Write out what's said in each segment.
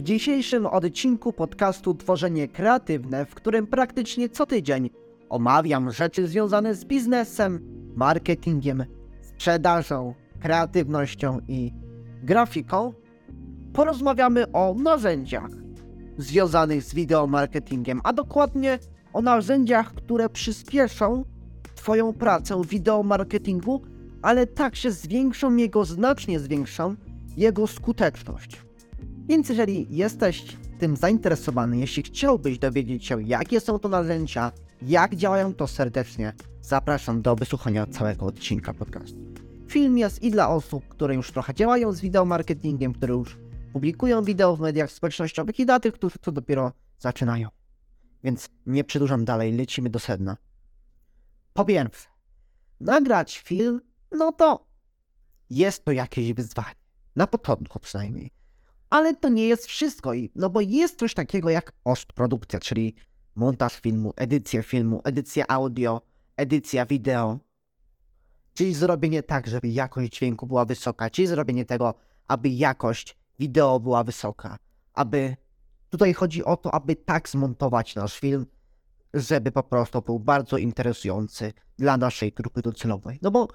W dzisiejszym odcinku podcastu Tworzenie Kreatywne, w którym praktycznie co tydzień omawiam rzeczy związane z biznesem, marketingiem, sprzedażą, kreatywnością i grafiką, porozmawiamy o narzędziach związanych z wideomarketingiem, a dokładnie o narzędziach, które przyspieszą Twoją pracę w wideomarketingu, ale także zwiększą jego, znacznie zwiększą jego skuteczność. Więc jeżeli jesteś tym zainteresowany, jeśli chciałbyś dowiedzieć się, jakie są to narzędzia, jak działają, to serdecznie zapraszam do wysłuchania całego odcinka podcastu. Film jest i dla osób, które już trochę działają z wideomarketingiem, które już publikują wideo w mediach społecznościowych i dla tych, którzy to dopiero zaczynają. Więc nie przedłużam dalej, lecimy do sedna. Po pierwsze, nagrać film, no to jest to jakieś wyzwanie. Na początku przynajmniej. Ale to nie jest wszystko, no bo jest coś takiego jak postprodukcja, czyli montaż filmu, edycja filmu, edycja audio, edycja wideo. Czyli zrobienie tak, żeby jakość dźwięku była wysoka, czyli zrobienie tego, aby jakość wideo była wysoka, aby tutaj chodzi o to, aby tak zmontować nasz film, żeby po prostu był bardzo interesujący dla naszej grupy docelowej. No bo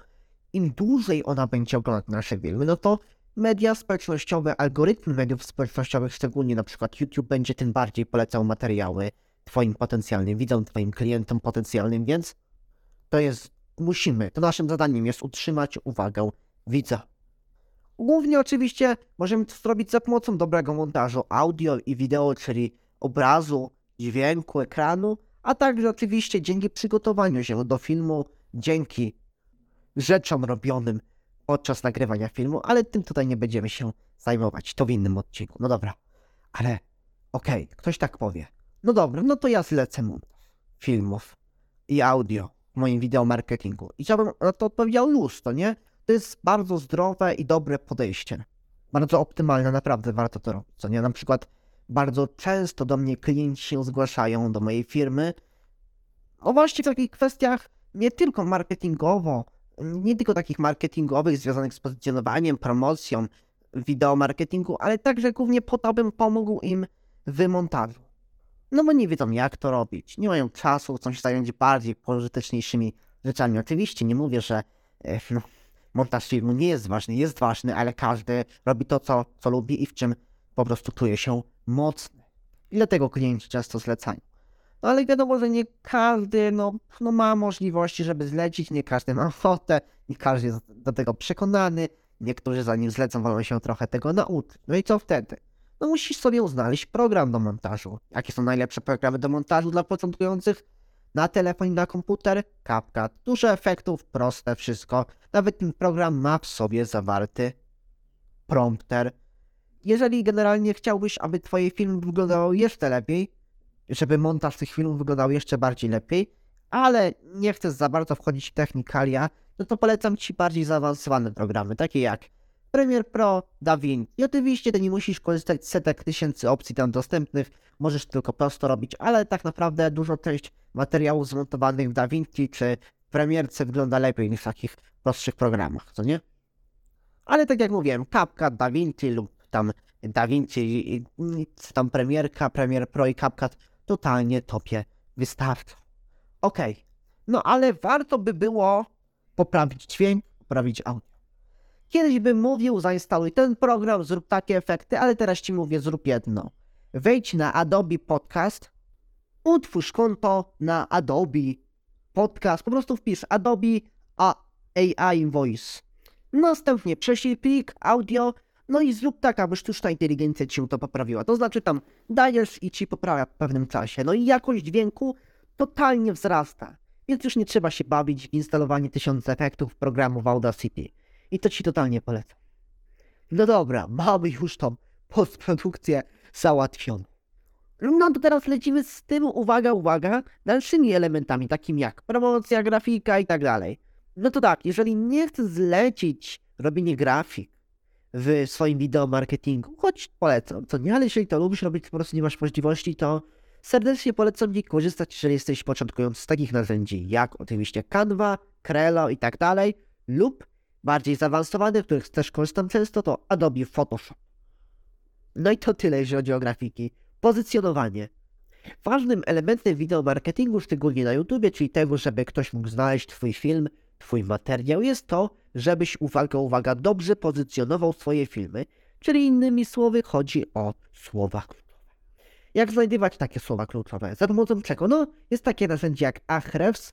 im dłużej ona będzie oglądać nasze filmy, no to media społecznościowe, algorytmy mediów społecznościowych, szczególnie na przykład YouTube, będzie tym bardziej polecał materiały Twoim potencjalnym widzom, Twoim klientom potencjalnym, więc to jest, musimy, to naszym zadaniem jest utrzymać uwagę widza. Głównie oczywiście możemy to zrobić za pomocą dobrego montażu audio i wideo, czyli obrazu, dźwięku, ekranu, a także oczywiście dzięki przygotowaniu się do filmu, dzięki rzeczom robionym podczas nagrywania filmu, ale tym tutaj nie będziemy się zajmować, to w innym odcinku. No dobra, ale okej, okay, ktoś tak powie. No dobra, no to ja zlecę mu filmów i audio w moim wideo marketingu. I chciałbym na to odpowiedział luz, to nie? To jest bardzo zdrowe i dobre podejście. Bardzo optymalne, naprawdę warto to robić, co nie? Na przykład bardzo często do mnie klienci się zgłaszają do mojej firmy o właśnie w takich kwestiach nie tylko marketingowo, nie tylko takich marketingowych związanych z pozycjonowaniem, promocją, wideo marketingu, ale także głównie po to, bym pomógł im w montażu. No bo nie wiedzą jak to robić, nie mają czasu, chcą się zająć bardziej pożyteczniejszymi rzeczami. Oczywiście nie mówię, że e, no, montaż filmu nie jest ważny, jest ważny, ale każdy robi to, co, co lubi i w czym po prostu czuje się mocny. I dlatego klienci często zlecają. No ale wiadomo, że nie każdy no, no ma możliwości, żeby zlecić, nie każdy ma ochotę, nie każdy jest do tego przekonany, niektórzy zanim zlecą wolą się trochę tego nauczyć. No i co wtedy? No musisz sobie znaleźć program do montażu. Jakie są najlepsze programy do montażu dla początkujących? Na telefon i na komputer? CapCut. Dużo efektów, proste wszystko. Nawet ten program ma w sobie zawarty prompter. Jeżeli generalnie chciałbyś, aby twoje filmy wyglądały jeszcze lepiej, żeby montaż tych filmów wyglądał jeszcze bardziej lepiej, ale nie chcesz za bardzo wchodzić w technikalia, no to polecam Ci bardziej zaawansowane programy, takie jak Premiere Pro, DaVinci. I oczywiście ty nie musisz korzystać z setek tysięcy opcji tam dostępnych, możesz tylko prosto robić, ale tak naprawdę dużo część materiałów zmontowanych w DaVinci czy w Premierce wygląda lepiej niż w takich prostszych programach, co nie? Ale tak jak mówiłem, CapCut, DaVinci lub tam DaVinci, tam Premierka, Premiere Pro i CapCut totalnie tobie wystarczy. Okej, okay. no ale warto by było poprawić dźwięk, poprawić audio. Kiedyś bym mówił, zainstaluj ten program, zrób takie efekty, ale teraz ci mówię, zrób jedno. Wejdź na Adobe Podcast, utwórz konto na Adobe Podcast, po prostu wpisz Adobe AI Voice. Następnie prześlij plik, audio, no i zrób tak, aby sztuczna inteligencja ci to poprawiła. To znaczy tam dajesz i ci poprawia w pewnym czasie. No i jakość dźwięku totalnie wzrasta. Więc już nie trzeba się bawić w instalowanie tysiąca efektów programu w Audacity. I to ci totalnie polecam. No dobra, mamy już tą postprodukcję załatwioną. No to teraz lecimy z tym, uwaga, uwaga, dalszymi elementami, takimi jak promocja, grafika i tak dalej. No to tak, jeżeli nie chcesz zlecić robienie grafik, w swoim wideo marketingu, choć polecam, co nie, ale jeżeli to lubisz robić, po prostu nie masz możliwości, to serdecznie polecam Ci korzystać, jeżeli jesteś początkujący z takich narzędzi, jak oczywiście Canva, Crello i tak dalej, lub bardziej zaawansowane, których też korzystam często, to Adobe Photoshop. No i to tyle, jeżeli chodzi o grafiki. Pozycjonowanie. Ważnym elementem wideomarketingu, szczególnie na YouTubie, czyli tego, żeby ktoś mógł znaleźć Twój film, Twój materiał, jest to, żebyś, uwaga, uwaga, dobrze pozycjonował swoje filmy, czyli innymi słowy chodzi o słowa kluczowe. Jak znajdywać takie słowa kluczowe? Za pomocą czego? No, jest takie narzędzie jak Ahrefs,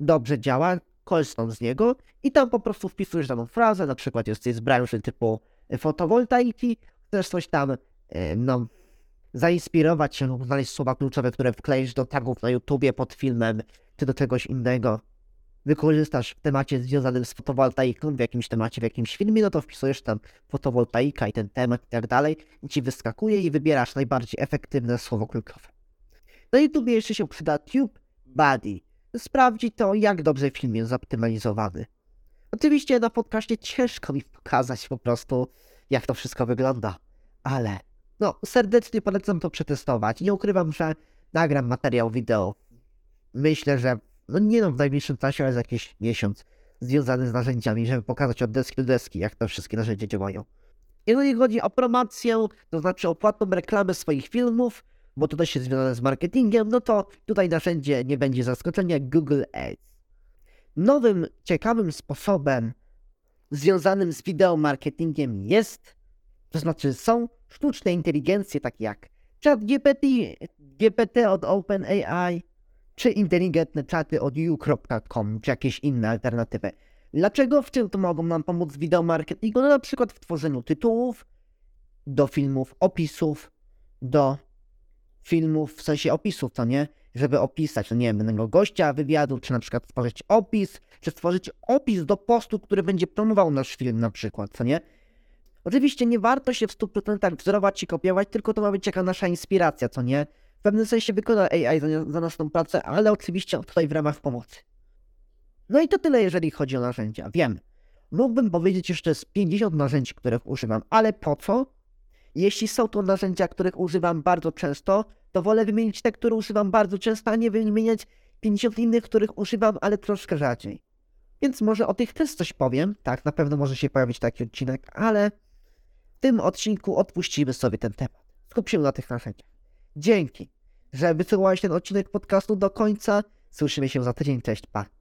dobrze działa, korzystam z niego i tam po prostu wpisujesz daną frazę, na przykład jesteś z branży typu fotowoltaiki, chcesz coś tam, e, no, zainspirować się lub znaleźć słowa kluczowe, które wkleisz do tagów na YouTubie pod filmem, czy do czegoś innego, wykorzystasz w temacie związanym z fotowoltaiką, w jakimś temacie, w jakimś filmie, no to wpisujesz tam fotowoltaika i ten temat i tak dalej i ci wyskakuje i wybierasz najbardziej efektywne słowo kluczowe. Na YouTube jeszcze się przyda TubeBuddy. Sprawdzi to, jak dobrze film jest zoptymalizowany. Oczywiście na podcaście ciężko mi pokazać po prostu, jak to wszystko wygląda, ale no, serdecznie polecam to przetestować. Nie ukrywam, że nagram materiał wideo. Myślę, że no nie no w najbliższym czasie, ale za jakiś miesiąc związany z narzędziami, żeby pokazać od deski do deski, jak te wszystkie narzędzia działają. Jeżeli chodzi o promocję, to znaczy o płatną reklamę swoich filmów, bo to też jest związane z marketingiem, no to tutaj narzędzie nie będzie zaskoczenia Google Ads. Nowym, ciekawym sposobem związanym z wideo marketingiem jest, to znaczy są sztuczne inteligencje takie jak ChatGPT, GPT od OpenAI, czy inteligentne czaty od you.com, czy jakieś inne alternatywy. Dlaczego? W czym to mogą nam pomóc w wideo marketingu? No na przykład w tworzeniu tytułów, do filmów, opisów, do filmów, w sensie opisów, to nie? Żeby opisać, no nie wiem, danego gościa wywiadu, czy na przykład stworzyć opis, czy stworzyć opis do postu, który będzie promował nasz film na przykład, co nie? Oczywiście nie warto się w 100% wzorować i kopiować, tylko to ma być jaka nasza inspiracja, co nie? W pewnym sensie wykona AI za, za naszą pracę, ale oczywiście tutaj w ramach pomocy. No i to tyle, jeżeli chodzi o narzędzia. Wiem, mógłbym powiedzieć jeszcze z 50 narzędzi, których używam, ale po co? Jeśli są to narzędzia, których używam bardzo często, to wolę wymienić te, które używam bardzo często, a nie wymieniać 50 innych, których używam, ale troszkę rzadziej. Więc może o tych też coś powiem. Tak, na pewno może się pojawić taki odcinek, ale w tym odcinku odpuścimy sobie ten temat. Skup się na tych narzędziach. Dzięki, że wysłuchałeś ten odcinek podcastu do końca. Słyszymy się za tydzień. Cześć, pa.